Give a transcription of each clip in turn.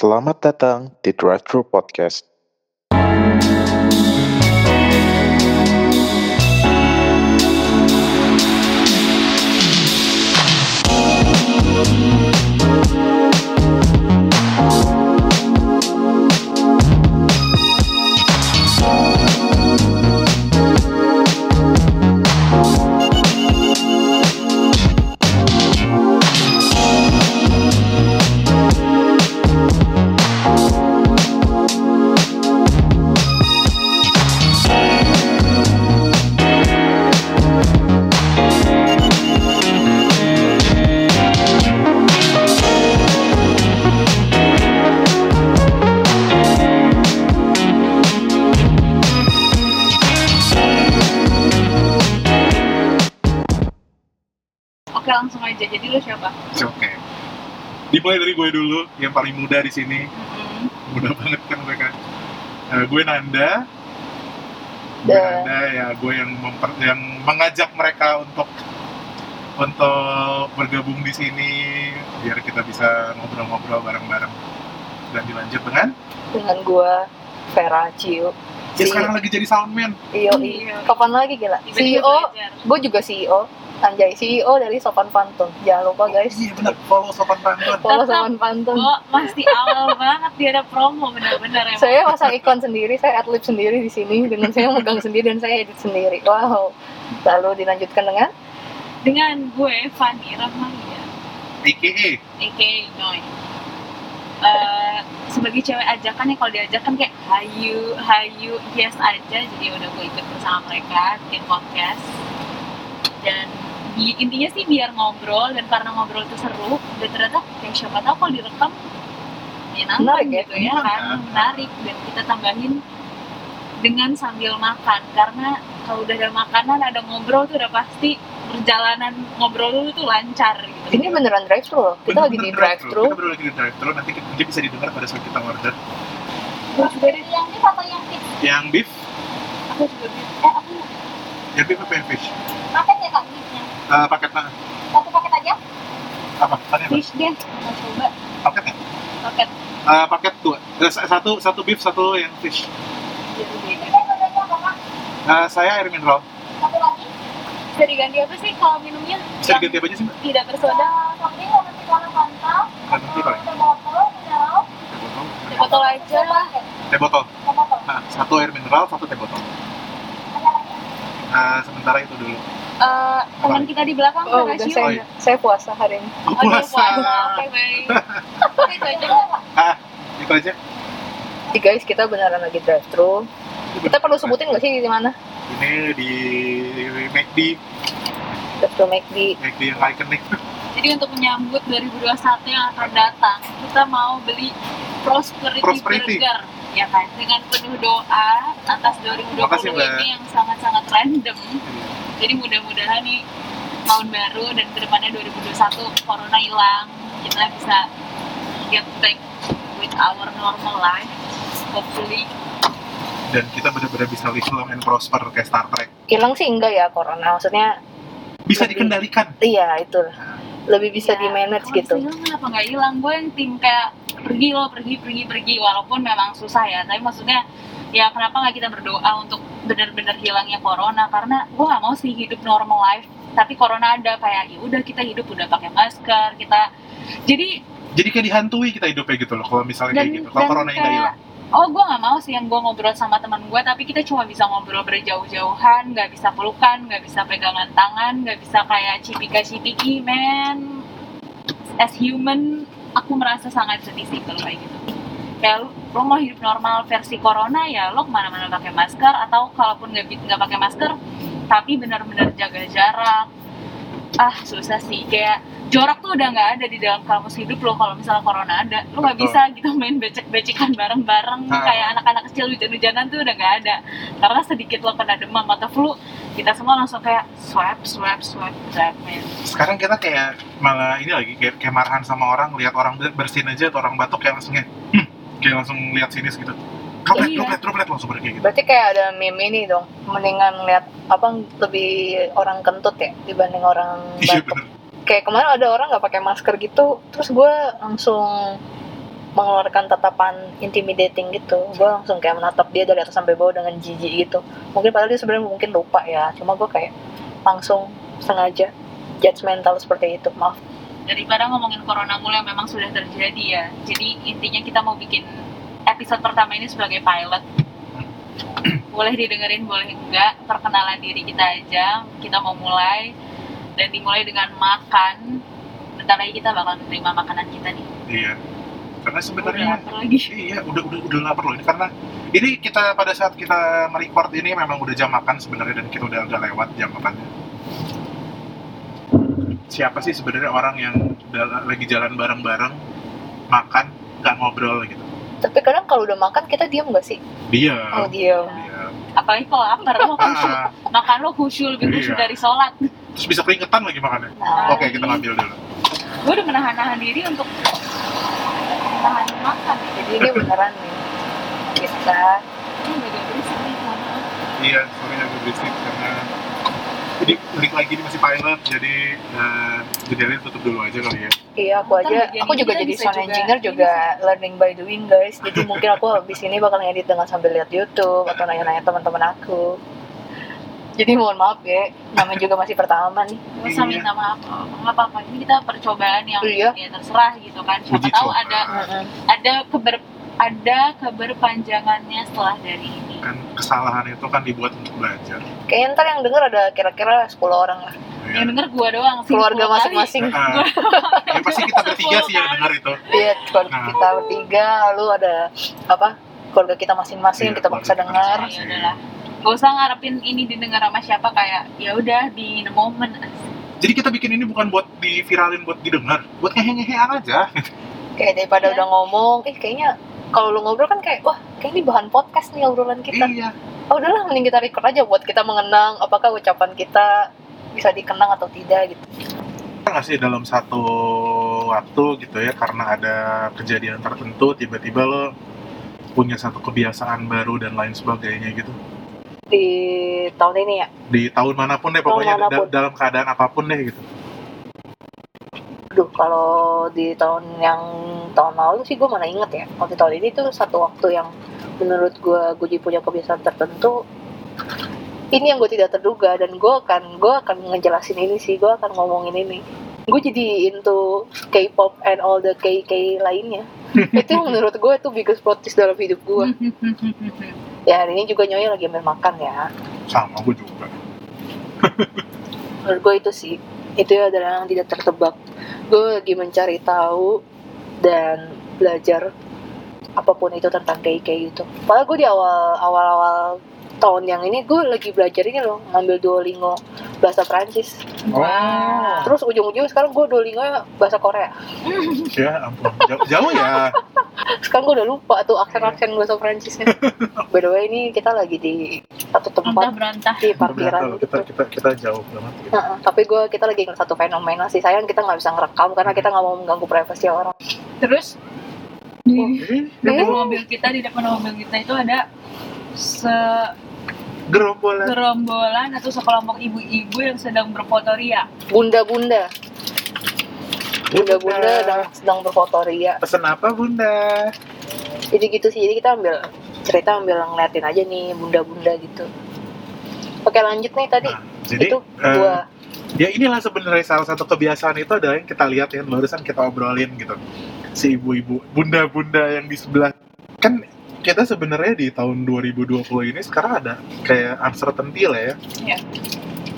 Selamat datang di Drive Thru Podcast. Lu siapa? Oke. Dimulai dari gue dulu, yang paling muda di sini. Hmm. Muda banget kan mereka. Eh, gue Nanda. Gue Da. Nanda ya, gue yang memper, yang mengajak mereka untuk untuk bergabung di sini biar kita bisa ngobrol-ngobrol bareng-bareng. Dan dilanjut dengan dengan gua Vera Cio ya sekarang lagi jadi soundman. CEO Iya. kapan lagi gila CEO gue juga CEO anjay CEO dari Sopan Pantun. Jangan lupa guys. Iya benar, follow sopan pantun. follow. Sopan Pantun. Gue masih awal banget dia ada promo bener-bener emang. saya pasang ikon sendiri saya adlib sendiri di sini dengan saya megang sendiri dan saya edit sendiri. Wow. Lalu dilanjutkan dengan? Dengan gue Fanny Rahmania, AKA aka Noy. Eh, sebagai cewek ajakan ya kalau diajakan kayak hayu hayu yes aja. Jadi udah gue ikut bersama mereka bikin podcast. Dan di- intinya sih biar ngobrol dan karena ngobrol itu seru dan ternyata kayak siapa tahu kalau direkam menyenangkan Menarik ya? gitu ya kan? Menarik. Dan kita tambahin dengan sambil makan. Karena kalau udah ada makanan ada ngobrol tuh udah pasti perjalanan ngobrol lu tuh lancar gitu. Ini beneran drive thru loh. Kita lagi di drive thru Kita baru lagi di drive thru, nanti kita bisa didengar pada saat kita order. Gue juga deh yang beef atau yang fish? Yang beef, aku juga gitu Eh, aku yang beef apa yang fish? paket ya kak Eh, paket mana? Satu paket aja? Apa? Tanya apa? fish deh mau coba Paketnya? paket Eh, paket dua. Eh, satu satu beef, satu yang fish. Eh, saya air mineral. Satu lagi? bisa diganti apa sih kalau minumnya Bisa diganti apa aja sih mbak? tidak bersoda kopi, lemon tea, warna Fanta, Lemon tea paling. Teh botol. Teh botol aja lah Teh botol. Nah, satu air mineral, satu teh botol. Nah, sementara itu dulu. Eh, teman kita di belakang oh udah saya Oh, iya. saya puasa hari ini Oh, Oh, puasa. puasa. Oke, baik. Oke, itu aja. Ah, itu aja. jadi guys kita beneran lagi drive thru kita perlu sebutin nggak sih di mana Ini di McD, drive thru McD McD yang ikonik. Jadi untuk menyambut 2021 yang akan datang, kita mau beli Prosperity, Prosperity. Burger ya kan dengan penuh doa atas 2020 Makasih, ini yang sangat-sangat random. Jadi mudah-mudahan nih tahun baru dan ke depannya 2021 corona hilang, kita bisa get back with our normal life. Hopefully, Dan kita benar-benar bisa live long and prosper kayak Star Trek. hilang sih enggak ya corona maksudnya Bisa Lebih- dikendalikan. iya itu lebih bisa Ya, di manage gitu hilang kenapa nggak hilang? Gue yang tim kayak pergi lo pergi pergi pergi walaupun memang susah ya. Tapi maksudnya ya kenapa nggak kita berdoa untuk benar-benar hilangnya corona? Karena gue nggak mau sih hidup normal life. Tapi corona ada kayak ya udah kita hidup udah pakai masker kita. Jadi Jadi kayak dihantui kita hidupnya gitu loh. Kalau misalnya dan kayak gitu. Kalau corona kayak hilang. oh gue nggak mau sih yang gue ngobrol sama teman gue tapi kita cuma bisa ngobrol berjauh-jauhan nggak bisa pelukan nggak bisa pegangan tangan nggak bisa kayak cipika cipiki man as human aku merasa sangat sedih sih kalau kayak gitu kayak lo mau hidup normal versi corona ya lo ke mana-mana pakai masker. Atau kalaupun nggak nggak pakai masker tapi benar-benar jaga jarak. Ah susah sih. Kayak jorak tuh udah nggak ada di dalam kamus hidup lo kalau misalnya corona ada. Lo nggak bisa gitu main becek-becekan bareng-bareng. Ah. kayak anak-anak kecil hujan-hujanan tuh udah nggak ada. Karena sedikit lo kena demam atau flu kita semua langsung kayak swab swab swab swab man. Sekarang kita kayak malah ini lagi kayak, kayak marahan sama orang lihat orang ber- bersin aja atau orang batuk kayak langsung kayak, hmm, kayak langsung lihat sinis gitu. Droplet, Iya. droplet, droplet langsung pergi gitu. berarti kayak ada meme ini dong mendingan lihat apa lebih orang kentut ya dibanding orang Iya bener. kayak kemarin ada orang nggak pakai masker gitu terus gue langsung mengeluarkan tatapan intimidating gitu gue langsung kayak menatap dia dari atas sampai bawah dengan jijik gitu mungkin padahal dia sebenarnya mungkin lupa ya cuma gue kayak langsung sengaja judgmental seperti itu maaf daripada ngomongin corona mulu yang memang sudah terjadi ya. Jadi intinya kita mau bikin episode pertama ini sebagai pilot. Boleh didengerin boleh enggak. Perkenalan diri kita aja. Kita mau mulai. Dan dimulai dengan makan. Bentar lagi kita bakal menerima makanan kita nih. Iya. Karena udah sebenarnya lapar lagi. Iya udah udah udah lapar loh ini. Karena ini kita pada saat kita merecord ini memang udah jam makan sebenarnya dan kita udah agak lewat jam makannya siapa sih sebenarnya orang yang lagi jalan bareng-bareng makan nggak ngobrol gitu? Tapi kadang kalau udah makan kita diam gak sih? Dia oh diam dia apalagi kalau lapar lo khusyuk. Ah, makan lo khusyuk lebih khusyuk Iya. dari sholat. Terus bisa keringetan lagi makannya? Nah, oke kita ngambil dulu. Gue udah menahan-nahan diri untuk menahan makan. Jadi ini beneran nih. Kita ini agak berisik nih iya sorry agak berisik. karena jadi balik lagi ini masih pilot jadi uh, tutup dulu aja kali ya. Iya aku aja aku juga jadi sound juga- engineer ini juga learning by doing guys. Jadi mungkin aku habis ini bakal ngedit dengan sambil lihat YouTube atau nanya-nanya teman-teman aku. Jadi mohon maaf ya namanya juga masih pertama nih. Gak usah Iya. minta maaf nggak apa-apa. Ini kita percobaan yang Iya. ya terserah gitu kan. Siapa Uji tahu coba. ada ada keber ada keberpanjangannya setelah dari ini kan kesalahan itu kan dibuat untuk belajar kayaknya ntar yang denger ada kira-kira 10 orang lah ya. yang denger gua doang sih keluarga 10 kali. masing-masing Ah, ya pasti kita bertiga sih yang dengar itu Iya, keluarga Nah. kita bertiga, lalu ada apa? Keluarga kita masing-masing Iya, kita kita dengar. Ya udahlah gak usah ngarepin ini didengar sama siapa kayak ya udah di the moment jadi kita bikin ini bukan buat diviralin buat didengar buat ngehe-ngehe aja Kayak daripada Iya. udah ngomong, eh kayaknya kalau lu ngobrol kan kayak wah, kayak ini bahan podcast nih obrolan kita. iya Oh udahlah, mending kita record aja buat kita mengenang apakah ucapan kita bisa dikenang atau tidak gitu. nggak sih dalam satu waktu gitu ya karena ada kejadian tertentu tiba-tiba lo punya satu kebiasaan baru dan lain sebagainya gitu Di tahun ini ya. di tahun mana pun deh pokoknya da- mana pun. dalam keadaan apa pun deh gitu Aduh, kalau di tahun yang tahun lalu sih gue mana inget ya. Kalau di tahun ini tuh satu waktu yang menurut gue gue jadi punya kebiasaan tertentu. Ini yang gue tidak terduga dan gue akan gue akan ngejelasin ini sih. Gue akan ngomongin ini. Gue jadi into K-pop and all the KK lainnya. itu menurut gue itu biggest plot twist dalam hidup gue. Ya hari ini juga Nyonya lagi ambil makan ya. sama gue juga menurut gue itu sih itu adalah yang tidak tertebak. Gue lagi mencari tahu dan belajar apa pun itu tentang kayak kayak gitu. Padahal gue di awal awal awal tahun yang ini gue lagi belajar ini loh ngambil Duolingo bahasa Prancis Wow. terus ujung-ujung sekarang gue Duolingo bahasa Korea. Ya ampun jauh, jauh ya. Sekarang gue udah lupa tuh aksen-aksen bahasa Prancisnya by the way ini kita lagi di satu tempat berantah di parkiran Ternyata gitu. kita kita kita jauh banget. Gitu. Heeh, tapi gue kita lagi ngeliat satu fenomena sih. Sayang kita nggak bisa ngerekam karena kita nggak mau mengganggu privasi orang. Terus di Eh, depan mobil kita di depan mobil kita itu ada gerombolan. Segerombolan atau sekelompok ibu-ibu yang sedang berfoto ria bunda-bunda bunda-bunda sedang, sedang berfoto ria pesen apa bunda? Jadi gitu sih jadi kita ambil cerita ambil ngeliatin aja nih bunda-bunda gitu. Oke lanjut nih tadi. Nah, jadi itu gua ya inilah sebenarnya salah satu kebiasaan itu adalah yang kita lihat yang barusan kita obrolin gitu. Si ibu-ibu bunda-bunda yang di sebelah. Kan kita sebenarnya di tahun 2020 ini sekarang ada kayak uncertainty lah ya. Iya.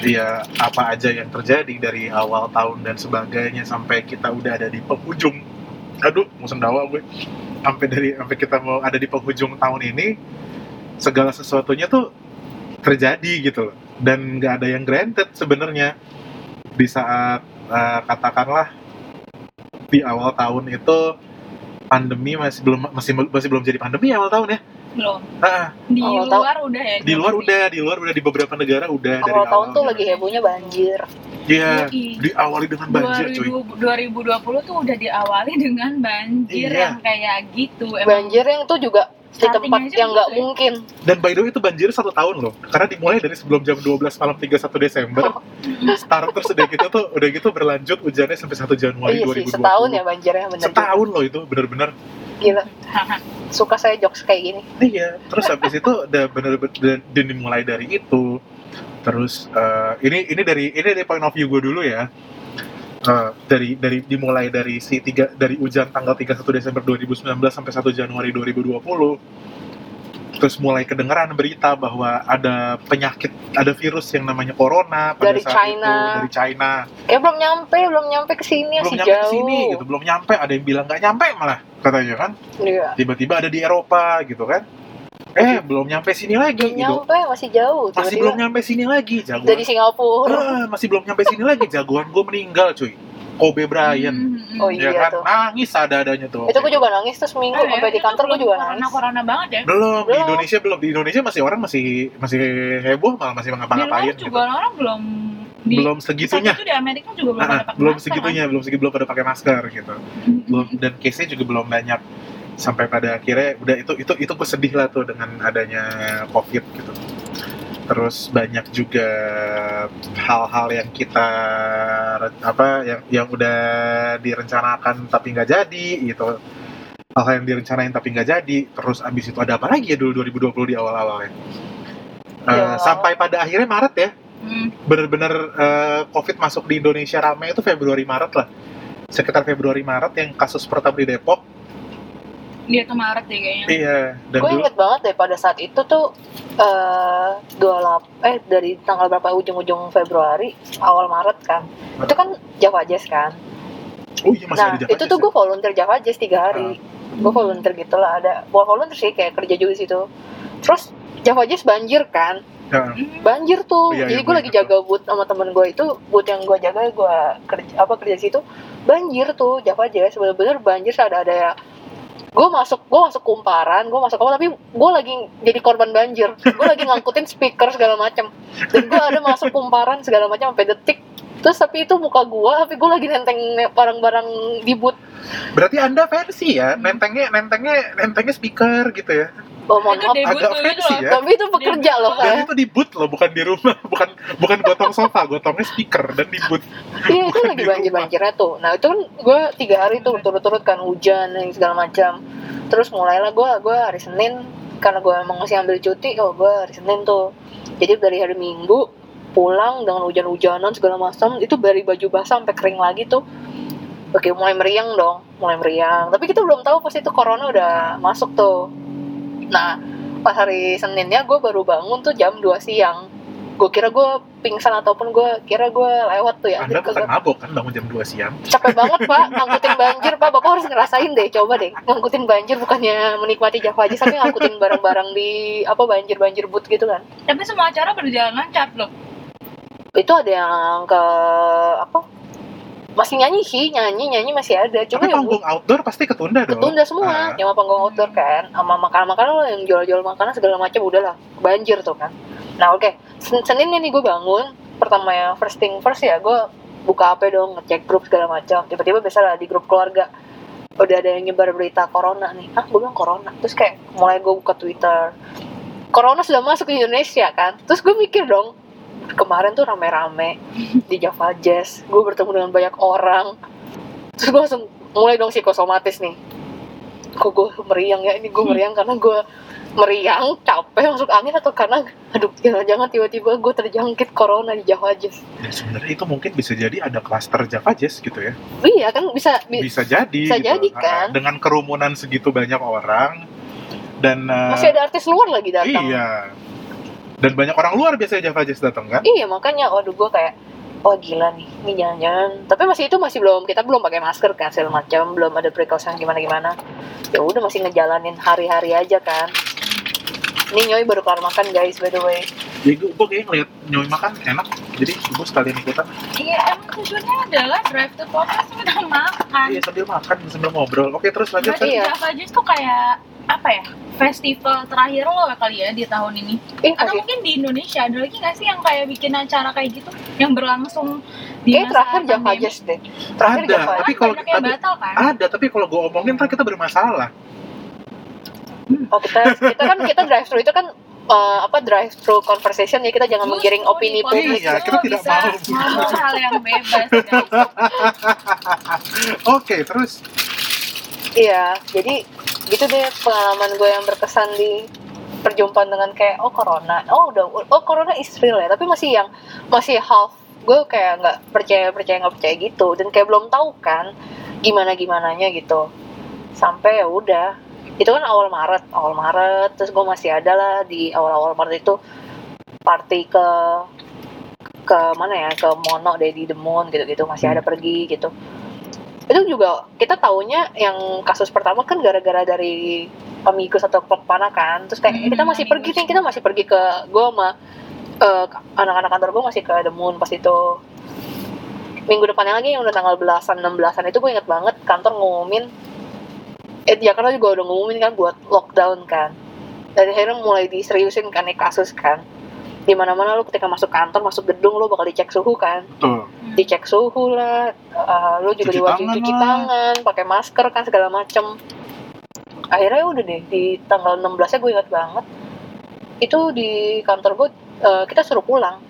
Iya, apa aja yang terjadi dari awal tahun dan sebagainya sampai kita udah ada di penghujung. Aduh mau sendawa gue. Sampai dari sampai kita mau ada di penghujung tahun ini segala sesuatunya tuh terjadi gitu loh. Dan nggak ada yang granted sebenarnya. Di saat eh, katakanlah di awal tahun itu pandemi masih belum masih masih belum jadi pandemi awal tahun ya? Belum. Nah, di Awal tahun- luar udah ya di luar udah di luar udah di beberapa negara udah dari awal tahun tuh awal lagi hebohnya banjir. Iya, diawali dengan banjir cuy. 2000 2020 tuh udah diawali dengan banjir Iya. yang kayak gitu emang. Banjir yang tuh juga di tempat yang nggak gitu ya. mungkin. Dan by the way itu banjir satu tahun loh. Karena dimulai dari sebelum jam 12 malam 31 Desember. Start terus udah gitu tuh udah gitu berlanjut hujannya sampai 1 Januari iya sih 2020 setahun ya banjirnya bener. Setahun loh itu bener-bener. Gila. Suka saya jokes kayak gini. Iya, terus habis itu udah bener-bener dan dimulai dari itu. Terus eh, ini ini dari ini dari point of view gue dulu ya. Eh, dari dari dimulai dari si tiga dari hujan tanggal 31 Desember 2019 sampai 1 Januari 2020. Terus mulai kedengeran berita bahwa ada penyakit, ada virus yang namanya corona pada Dari saat China. itu dari China. kayak belum nyampe belum nyampe ke sini Belum nyampe jauh ke sini gitu, belum nyampe, ada yang bilang nggak nyampe malah katanya kan. Iya. Tiba-tiba ada di Eropa gitu kan. Eh, belum nyampe sini lagi belum gitu. nyampe masih jauh masih tiba-tiba belum nyampe sini lagi jagoan. dari Singapura. Ah, masih belum nyampe sini lagi jagoan gue meninggal cuy. Kobe Bryant. Hmm, hmm, Oh, hmm. ya iya kan? tuh. nangis ada adanya tuh. Itu gue juga nangis tuh seminggu Oh, ya, sampai di kantor gue juga corona nangis. corona banget ya? Belum di Belum. Indonesia belum. Di Indonesia masih orang masih masih heboh malah masih di luar ngapa-ngapain juga gitu. orang belum di, belum segitunya itu di Amerika juga belum Ah, pada pakai belum masker, segitunya belum segi belum pada pakai masker gitu. Kan? belum dan case nya juga belum banyak sampai pada akhirnya udah itu itu itu gue sedih lah tuh dengan adanya covid gitu. Terus banyak juga hal-hal yang kita apa yang yang udah direncanakan tapi nggak jadi gitu. Hal-hal yang direncanain tapi nggak jadi terus abis itu ada apa lagi ya dulu 2020 di awal-awal ya Eh, Ya. sampai pada akhirnya Maret ya. Hmm. bener-bener eh, COVID masuk di Indonesia ramai itu Februari Maret lah. Sekitar Februari Maret yang kasus pertama di Depok dia tuh Maret deh kayaknya. Iya dan gue inget banget deh pada saat itu tuh eh dua eh dari tanggal berapa ujung-ujung Februari awal Maret kan. Itu kan Java Jazz kan? Oh iya masih nah ada Java itu Jazz tuh ya? gue volunteer Java Jazz tiga hari. Gue volunteer gitu lah ada bukan volunteer sih kayak kerja juga di situ. Terus Java Jazz banjir kan? Ya, Hmm. banjir tuh. Iya, jadi iya, gue gue lagi jaga booth sama temen gue itu booth yang gue jaga gue kerja apa kerja di situ. Banjir tuh Java Jazz bener-bener banjir ada ada ya gue masuk gue masuk kumparan gue masuk apa tapi gue lagi jadi korban banjir. Gue lagi ngangkutin speaker segala macam dan gue ada masuk kumparan segala macam sampai detik. Terus tapi itu muka gue tapi gue lagi nenteng barang-barang di booth berarti anda versi ya nentengnya nentengnya nentengnya speaker gitu ya oh mohon itu maaf debut agak itu fancy loh ya. tapi itu pekerja loh dan kan itu di booth loh bukan di rumah bukan bukan gotong sofa gotongnya speaker dan di booth Iya itu lagi banjir-banjirnya tuh. Nah itu kan gue tiga hari tuh turut-turut kan hujan dan segala macam. Terus mulailah gue gue hari Senin karena gue emang masih ambil cuti, oh gue hari Senin tuh. Jadi dari hari Minggu pulang dengan hujan-hujanan segala macam itu dari baju basah sampai kering lagi tuh. Oke mulai meriang dong, mulai meriang. Tapi kita belum tahu pas itu corona udah masuk tuh. Nah pas hari Seninnya gue baru bangun tuh jam 2 siang. Gue kira gue pingsan ataupun gue kira gue lewat tuh ya. anda bukan mabok kan bangun jam 2 siang? Capek banget pak. Ngangkutin banjir pak. Bapak harus ngerasain deh coba deh. Ngangkutin banjir bukannya menikmati Java aja tapi ngangkutin barang-barang di apa banjir banjir boot gitu kan. Tapi semua acara berjalan lancar loh. Itu ada yang ke apa masih nyanyi sih nyanyi nyanyi masih ada. Cuma tapi yang panggung outdoor pasti ketunda dong. Ketunda semua Ah. nyawa panggung outdoor kan. Sama makanan makanan lo yang jual-jual makanan segala macam udahlah. Banjir tuh kan. Nah oke. Sen- seninnya nih gue bangun pertama ya first thing first ya gue buka HP dong ngecek grup segala macam. Tiba-tiba biasa lah di grup keluarga udah ada yang nyebar berita corona nih. Ah gue bilang corona? Terus kayak mulai gue buka Twitter. Corona sudah masuk ke Indonesia kan? Terus gue mikir dong kemarin tuh rame-rame di Java Jazz. Gue bertemu dengan banyak orang. Terus gue langsung mulai dong psikosomatis nih. Kok gue meriang ya? Ini gue meriang karena gue meriang capek masuk angin atau karena aduh jangan-jangan tiba-tiba gue terjangkit corona di Java Jazz. Dan sebenarnya itu mungkin bisa jadi ada klaster Java Jazz gitu ya. Iya kan bisa bi- bisa jadi Bisa gitu. jadi, Ah, kan? dengan kerumunan segitu banyak orang dan eh, masih ada artis luar lagi datang. Iya dan banyak orang luar biasanya Java Jazz datang kan? Iya makanya waduh gue kayak oh gila nih ini jangan-jangan tapi masih itu masih belum kita belum pakai masker kan segala macam belum ada precaution gimana gimana ya udah masih ngejalanin hari-hari aja kan. Ini Nyoy baru kelar makan guys by the way. Ya gue, gue kayak ngeliat nyoy makan enak. Jadi gue sekalian ikutan. Iya emang tujuannya adalah drive to podcast udah makan. Iya sambil makan sambil ngobrol. Oke terus lanjut Berarti Sar. Iya. Java Jazz tuh kayak apa ya festival terakhir lo kali ya di tahun ini eh atau masih mungkin di Indonesia ada lagi nggak sih yang kayak bikin acara kayak gitu yang berlangsung di Kayak terakhir Java? Jazz deh terakhir Ada. Java Kan Tapi kalau- batal kan ada tapi kalau gue omongin ntar kita bermasalah Oh kita kita kan kita drive thru itu kan eh, apa drive thru conversation ya kita jangan menggiring Justru opini publik. Iya, kita tidak bisa mau. hal yang bebas oke terus Iya, jadi gitu deh pengalaman gue yang berkesan di perjumpaan dengan kayak oh corona. Oh udah oh corona is real ya tapi masih yang masih half. Gue kayak nggak percaya percaya nggak percaya gitu. Dan kayak belum tahu kan gimana gimananya gitu. Sampai ya udah. Itu kan awal Maret awal Maret. Terus gue masih ada lah di awal-awal Maret itu party ke ke mana ya ke Mono Daddy the Moon gitu-gitu. Masih ada pergi gitu itu juga kita taunya yang kasus pertama kan gara-gara dari amigos atau klub mana kan. Terus kayak Hmm, kita masih pergi nih kita masih pergi ke gue sama eh, anak-anak kantor gue masih ke The Moon pas itu. Minggu depannya lagi yang udah tanggal belasan enam belasan itu gue inget banget kantor ngumumin. Eh di Jakarta juga udah ngumumin kan buat lockdown kan. Dan akhirnya mulai diseriusin kan nih kasus kan. Di mana mana lu ketika masuk kantor masuk gedung lu bakal dicek suhu kan. Tuh. Dicek suhu lah uh, lu juga Cuci diwajib tangan cuci lah. tangan pakai masker kan segala macem akhirnya udah deh di tanggal 16 nya gue ingat banget itu di kantor gue uh, kita suruh pulang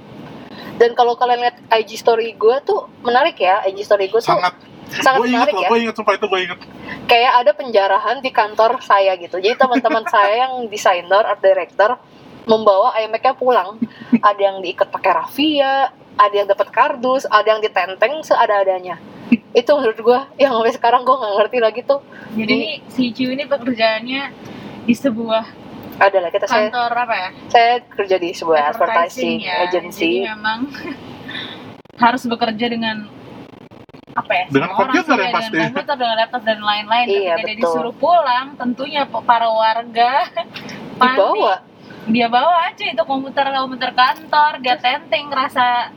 dan kalau kalian lihat IG story gue tuh menarik ya IG story gue tuh Sangat. sangat Gue inget menarik loh, ya gue inget sumpah itu gue inget. kayak ada penjarahan di kantor saya gitu. Jadi teman-teman saya yang desainer, art director membawa iMac-nya pulang. Ada yang diikat pakai raffia, ada yang dapat kardus, ada yang ditenteng seada-adanya. Itu menurut gua yang sampai sekarang gua nggak ngerti lagi tuh. Jadi ini si Ciu ini pekerjaannya di sebuah Ada lah kita saya kantor apa ya? saya kerja di sebuah advertising, ya. agency. Jadi memang harus bekerja dengan apa ya? Dengan komputer ya, pasti. Dengan komputer, dengan laptop dan lain-lain. Iya, Ketika dia betul. disuruh pulang, tentunya para warga panik. Dibawa Dia bawa aja itu komputer komputer kantor, dia tenteng rasa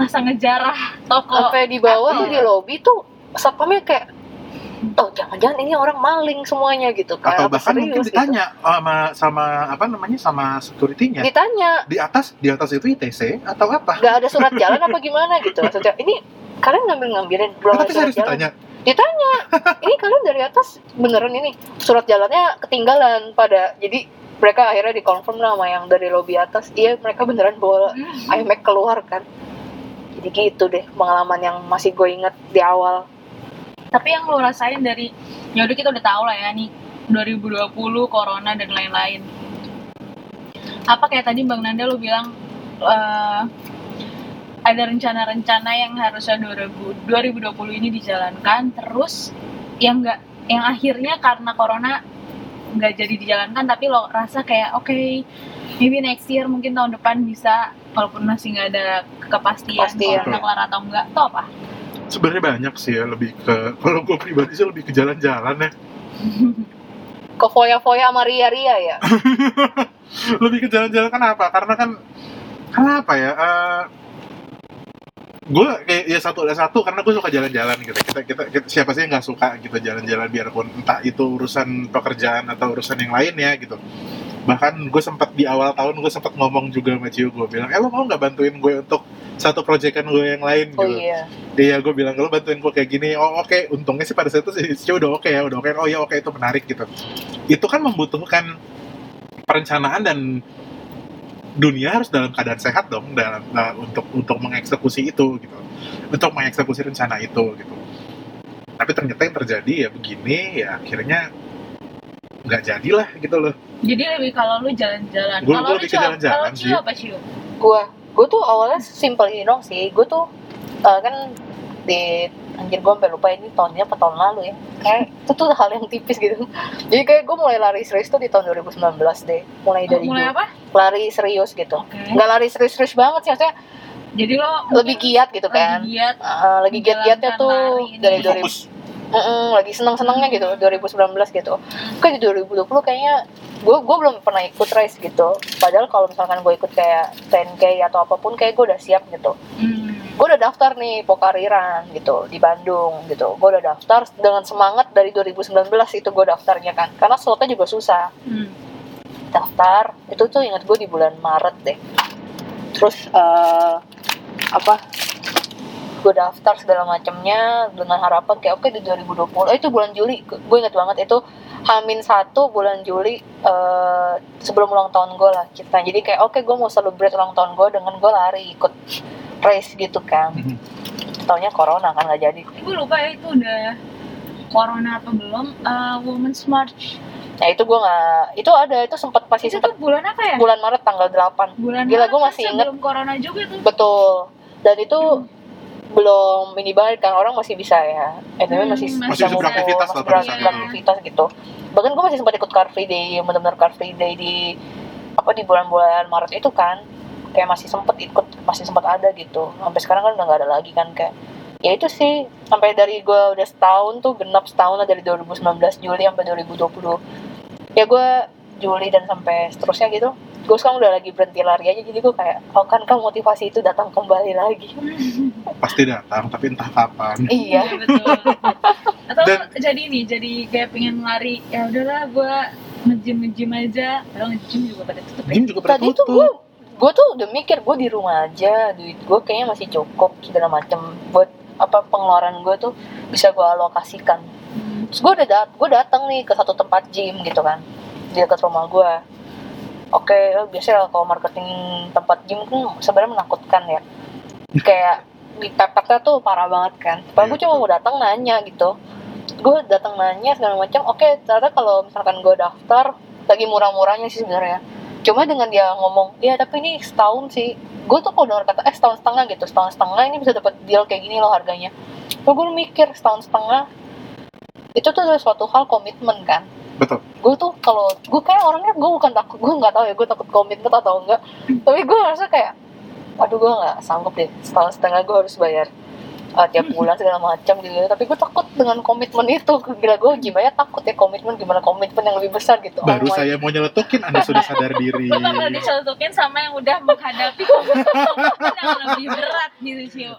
rasa ngejarah toko. sampai di bawah tuh Iya. di lobby tuh satpamnya kayak oh jangan-jangan ini orang maling semuanya gitu kan Atau Apa bahkan mungkin serius gitu. ditanya sama sama apa namanya sama security-nya. ditanya Di atas di atas itu ITC atau apa? nggak ada surat jalan apa gimana gitu maksudnya ini kalian ngambil ngambilin belum Tapi ada surat jalan ditanya. ditanya ini kalian dari atas beneran ini surat jalannya ketinggalan pada jadi mereka akhirnya dikonfirm sama yang dari lobby atas iya mereka beneran bawa Hmm. iMac keluar kan jadi gitu deh pengalaman yang masih gue inget di awal Tapi yang lo rasain dari ya udah kita udah tahu lah ya nih 2020 corona dan lain-lain. Apa kayak tadi Bang Nanda lo bilang eh, ada rencana-rencana yang harusnya 2000, 2020 ini dijalankan terus yang enggak yang akhirnya karena corona nggak jadi dijalankan tapi lo rasa kayak oke maybe next year mungkin tahun depan bisa walaupun masih nggak ada kepastian kelar atau enggak tuh apa Sebenarnya banyak sih ya lebih ke kalau gue pribadi sih lebih ke jalan-jalan ya. ke foya-foya sama ria-ria ya lebih ke jalan-jalan kenapa? Karena kan kenapa ya? Eh, gue kayak ya satu ada satu karena gue suka jalan-jalan gitu. Kita, kita kita siapa sih yang nggak suka gitu jalan-jalan biarpun entah itu urusan pekerjaan atau urusan yang lainnya gitu. Bahkan gue sempat di awal tahun gue sempat ngomong juga sama Cio gue bilang, eh lo mau nggak bantuin gue untuk satu proyekan gue yang lain oh gitu. iya Iya, gue bilang lo bantuin gue kayak gini. Oh oke, untungnya sih pada saat itu sih Cio udah oke ya, udah oke. Oh ya oke itu menarik gitu. Itu kan membutuhkan perencanaan dan dunia harus dalam keadaan sehat dong dalam uh, untuk untuk mengeksekusi itu gitu, untuk mengeksekusi rencana itu gitu. Tapi ternyata yang terjadi ya begini ya akhirnya nggak jadilah gitu loh. Jadi lebih kalau lu jalan-jalan. Lu lebih ke jalan-jalan kalau sih. apa Ciu? gue gue tuh awalnya simple ini dong sih gue tuh eh, kan di anjir gue sampai lupa ini tahunnya apa tahun lalu ya kayak itu tuh hal yang tipis gitu jadi kayak gue mulai lari serius tuh di tahun 2019 deh mulai dari Mulai apa? lari serius gitu Oke. nggak lari serius-serius banget sih maksudnya Jadi lo lebih giat gitu kan Lagi giat. Eh, lagi giat-giatnya tuh dari 2000 Fokus. Mm-mm, lagi senang-senangnya gitu 2019 gitu kan di 2020 kayaknya gue gue belum pernah ikut race gitu. Padahal kalau misalkan gue ikut kayak 10k atau apa pun kayak gue udah siap gitu. Hmm. gue udah daftar nih pokariran gitu di Bandung gitu. Gue udah daftar dengan semangat dari 2019 itu gue daftarnya kan. Karena slotnya juga susah. Hmm. daftar itu tuh ingat gue di bulan Maret deh. Terus eh, apa? Gue daftar segala macamnya dengan harapan kayak oke di 2020 eh, itu bulan Juli. Gue ingat banget itu Hamin satu bulan Juli eh, sebelum ulang tahun gue lah kita. Jadi kayak oke gue mau celebrate ulang tahun gue dengan gue lari ikut race gitu kan. Mhm. taunya corona kan nggak jadi. Gue lupa ya itu udah corona atau belum? Uh, Women's March. Nah itu gue nggak, itu ada, itu sempat masih itu sempat tuh bulan apa ya? bulan Maret tanggal 8 bulan Gila, gua kan masih inget. sebelum corona juga tuh. Betul. Dan itu belum ini banget kan orang masih bisa ya. Anyway Hmm, masih, masih bisa beraktivitas masih lah pada saat itu. beraktivitas gitu. Bahkan gue masih sempat ikut car free day, benar-benar car free day di apa di bulan-bulan Maret itu kan. Kayak masih sempet ikut, masih sempat ada gitu. Sampai sekarang kan udah nggak ada lagi kan kayak ya itu sih sampai dari gue udah setahun tuh genap setahun lah dari 2019 Juli sampai 2020 ya gue Juli dan sampai seterusnya gitu gue sekarang udah lagi berhenti lari aja jadi gue kayak oh kan kan motivasi itu datang kembali lagi. Pasti datang tapi entah kapan. Iya. Betul. Atau Dan- jadi ini jadi kayak pengen lari ya udahlah gue ngejim ngejim aja. Kalau ngejim juga pada tutup ya. Gym juga pada tadi tuh tutup. gue gue tuh udah mikir gue di rumah aja duit gue kayaknya masih cukup segala macem. Buat apa pengeluaran gue tuh bisa gue alokasikan. Hmm. terus gue udah dat gue datang nih ke satu tempat gym gitu kan di dekat rumah gue oke biasa kalau marketing tempat gym kan sebenarnya menakutkan ya. Kayak di pepetnya tuh parah banget kan. Padahal gue cuma mau datang nanya gitu. Gue datang nanya segala macam oke ternyata kalau misalkan gue daftar lagi murah-murahnya sih sebenarnya. Cuma dengan dia ngomong ya tapi ini setahun sih. Gue tuh kalau denger kata eh setahun setengah gitu. Setahun setengah ini bisa dapat deal kayak gini loh harganya. Terus gue mikir setahun setengah? Itu tuh suatu hal komitmen kan betul. Gue tuh kalau gue kayak orangnya gue bukan takut gue nggak tahu ya gue takut komitmen atau enggak. Tapi gue rasa kayak aduh gue nggak sanggup deh setahun setengah gue harus bayar uh, tiap bulan segala macam gitu tapi gue takut dengan komitmen itu. Gila gue gimana takut ya komitmen gimana komitmen yang lebih besar gitu. Baru Oh saya mau nyeletukin anda sudah sadar diri. Lu bakal dicelutukin sama yang udah menghadapi komitmen yang lebih berat gitu Cio